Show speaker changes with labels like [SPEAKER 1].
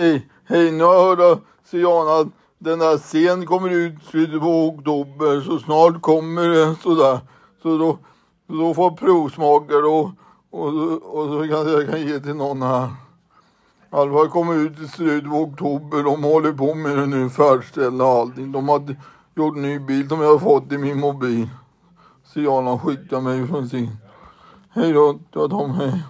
[SPEAKER 1] Hej, hej, nu hörde Siana att den där scen kommer ut i slutet på oktober så snart kommer det sådär. Så då, då får jag provsmaka och, och, och så kanske jag kan ge till någon här. I alla fall kommer ut i slutet på oktober. De håller på med det nu, färdigställa allting. De har gjort en ny bild som jag har fått i min mobil. Siana skickar mig från sin. Hej då, Tom, hej.